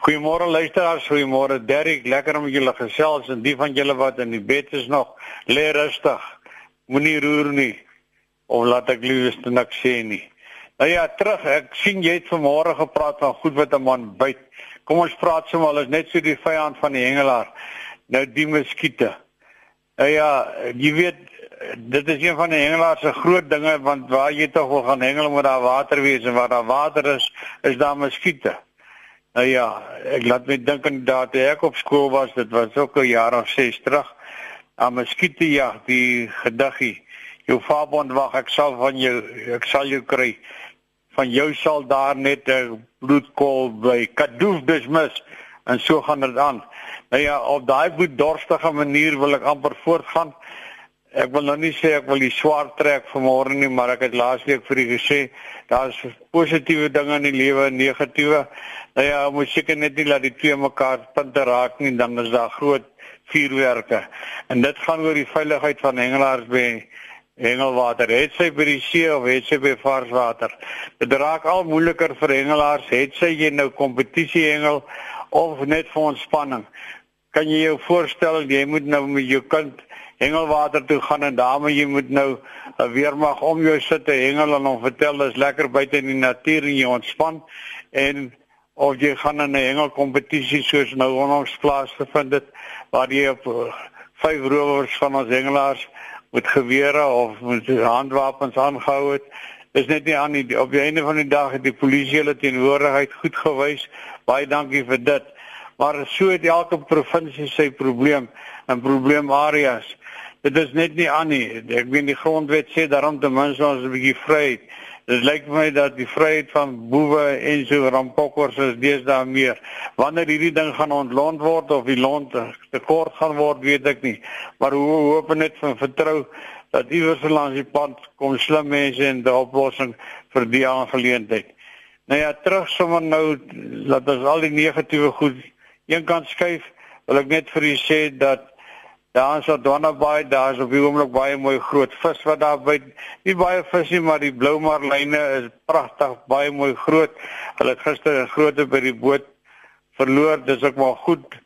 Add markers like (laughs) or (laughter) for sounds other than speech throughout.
Goeiemôre luisteraars, goeiemôre Derrick, lekker om julle gesels en die van julle wat in die bed is nog, lê rustig. Moenie roer nie of laat ek liewes niks sê nie. Nou ja, terug, ek sien jy het vanmôre gepraat van goed wat 'n man byt. Kom ons praat sommer al is net so die vyand van die hengelaar. Nou die muskiete. Nou ja, jy weet dit is een van die hengelaar se groot dinge want waar jy tog wil gaan hengel moet daar water wees en waar daar water is, is daar muskiete. Nou ja, ek laat my dink aan daardie toe ek op skool was, dit was ook 'n jaar of 6 terug. Aan muskiete ja, die gediggie. Jou vaarbond wag, ek sal van jou ek sal jou kry. Van jou sal daar net 'n bloedkol by Kadoof dismis en so gaan dit aan. Nou ja, op daai bloeddorstige manier wil ek amper voortgaan. Ek wil nou nie sê ek wil die swaar trek vanmôre nie, maar ek het laasweek vir u gesê daar's positiewe dinge in die lewe en negatiewe. Nou ja, moet seker net nie laat die twee mekaar punte raak nie, dan is daar groot vuurwerke. En dit gaan oor die veiligheid van hengelaars by hengelwater. Het sy by die see of het sy by varswater? Dit raak al moeiliker vir hengelaars. Het sy jy nou kompetisie hengel of net vir ontspanning? Kan jy jou voorstel jy moet nou met jou kind hengelwater toe gaan en daarmee jy moet nou uh, weer mag om jou sit te hengel en hom vertel dis lekker buite in die natuur en jy ontspan. En of jy gaan in 'n hengelkompetisie soos nou onlangs plaasgevind het waar jy op uh, vyf rowers van ons hengelaars met gewere of met handwapens aangehou het is net nie aan die op die einde van die dag het die polisie hulle teenwoordigheid goed gewys. Baie dankie vir dit maar so het elke provinsie sy probleem en probleemareas dit is net nie aan nie. Ek weet die grondwet sê daarom ten minste ons 'n bietjie vryheid. Dit lyk vir my dat die vryheid van boewe en so rampokkers is deesdae meer. Wanneer hierdie ding gaan ontlont word of die lont tekort gaan word, weet ek nie. Maar hoe hoop net van vertrou dat iewers langs die pad kom slim mense en 'n oplossing vir die aangeleentheid. Nou ja, terug sommer nou dat ons al die negatiewe goed eenkant skuif, wil ek net vir u sê dat Daar is op Donnabaai, daar is op die oomblik baie mooi groot vis wat daar by. Nie baie visie, maar die blou marline is pragtig, baie mooi groot. Hulle het gister 'n grootte by die boot verloor. Dis ook maar goed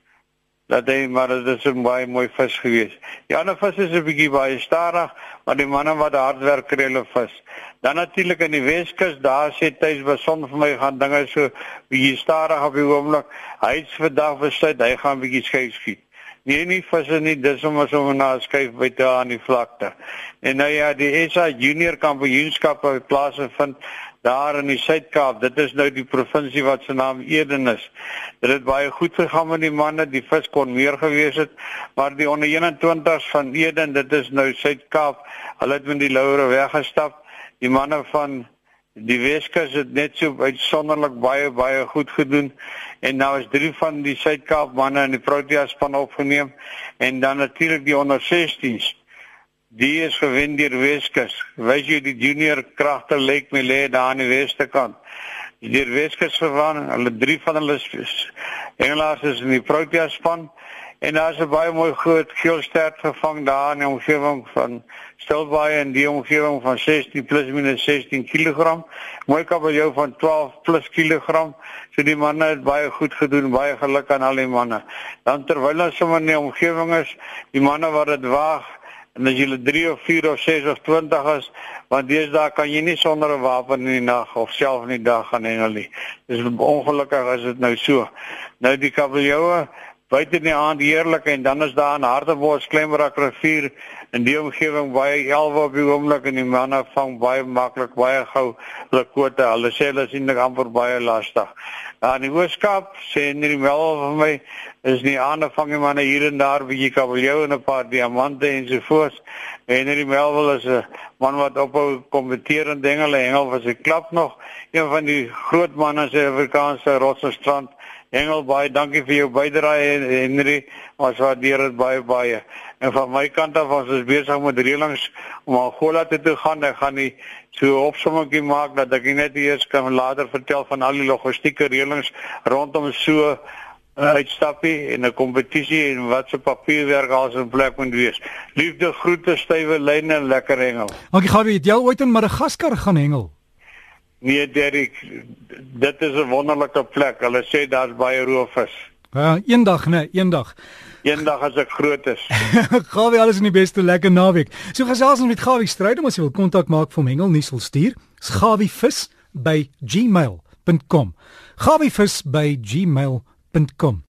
dat hy maar dit is 'n baie mooi vis gewees. Die ander vis is 'n bietjie baie stadig, maar die manne wat hard werk kry hulle vis. Dan natuurlik in die Weskus, daar sê tuis beson vir my gaan dinge so bietjie stadig op die oomblik. Hy's vandag besluit hy gaan bietjie skei skiet. Nee nie visse nie, dis om ons om na skuif by te aan die vlakte. En nou ja, die SA Junior Kampioenskap wat plaasvind daar in die Suid-Kaap. Dit is nou die provinsie wat se naam Eden is. Dit het baie goed gegaan met die manne, die vis kon meer gewees het, maar die onder 21s van Eden, dit is nou Suid-Kaap. Hulle het met die laure weggestap. Die manne van Die Weskus het net so uitsonderlik baie baie goed gedoen en nou is drie van die Suid-Kaap manne in die Protea span opgeneem en dan natuurlik die onder 16s. Die is gewen deur Weskus. Wys jy die junior kragte lyk my lê daar aan die weste kant. Die Weskus verwaan, hulle drie van hulle Engelaars is in die Protea span. En daar's 'n baie mooi groot geelstert gevang daar in die omgewing van Stilbaai en die omgewing van 16 plus minus 16 kg. Mooi kabeljou van 12 plus kg. So die manne het baie goed gedoen, baie geluk aan al die manne. Dan terwyl ons sommer in die omgewing is, die manne wat dit waag en as jy 3 of 4 of 6 of 20 is, want deesdae kan jy nie sonder 'n wapen in die nag of self in die dag gaan hengel nie. Dis ongelukkig as dit nou so. Nou die kabeljoue buite in die aand heerlik en dan is daar 'n Hartebos Klemrak rivier in die omgewing baie elwe op die oomblik en die manne vang baie maklik baie gou hulle kwote. Hulle sê hulle sien dit amper baie lastig. In die Weskaap sê in die wel vir my is nie aande vang die manne hier en daar bietjie kabeljou en 'n paar diamante en so voort. En in die Melville is 'n man wat ophou kompeteer en dinge, hy hengel vir sy klap nog. Een van die groot manne se Afrikaanse Rosserstrand Engel baie dankie vir jou bydrae Henry. Ons waardeer dit baie baie. En van my kant af ons is besig met reëlings om Angola toe te gaan. Ek gaan nie so opsommetjie maak dat ek net eers kan later vertel van al die logistieke reëlings rondom so uitstappie en 'n kompetisie en wat se papierwerk als in plek moet wees. Liefde groete stywe lyne lekker hengel. Dankie Gawie, het jy ooit in Madagaskar gaan hengel? Nee, Derek, dit is 'n wonderlike plek. Hulle sê daar's baie roofvis. Ja, eendag, nee, eendag. Eendag as ek groot is. (laughs) Gawie alles in die beste lekker naweek. So gesels ons met Gawie stryd om as jy wil kontak maak vir Hengel nuus wil stuur. Gawivis by gmail.com. Gawivis by gmail.com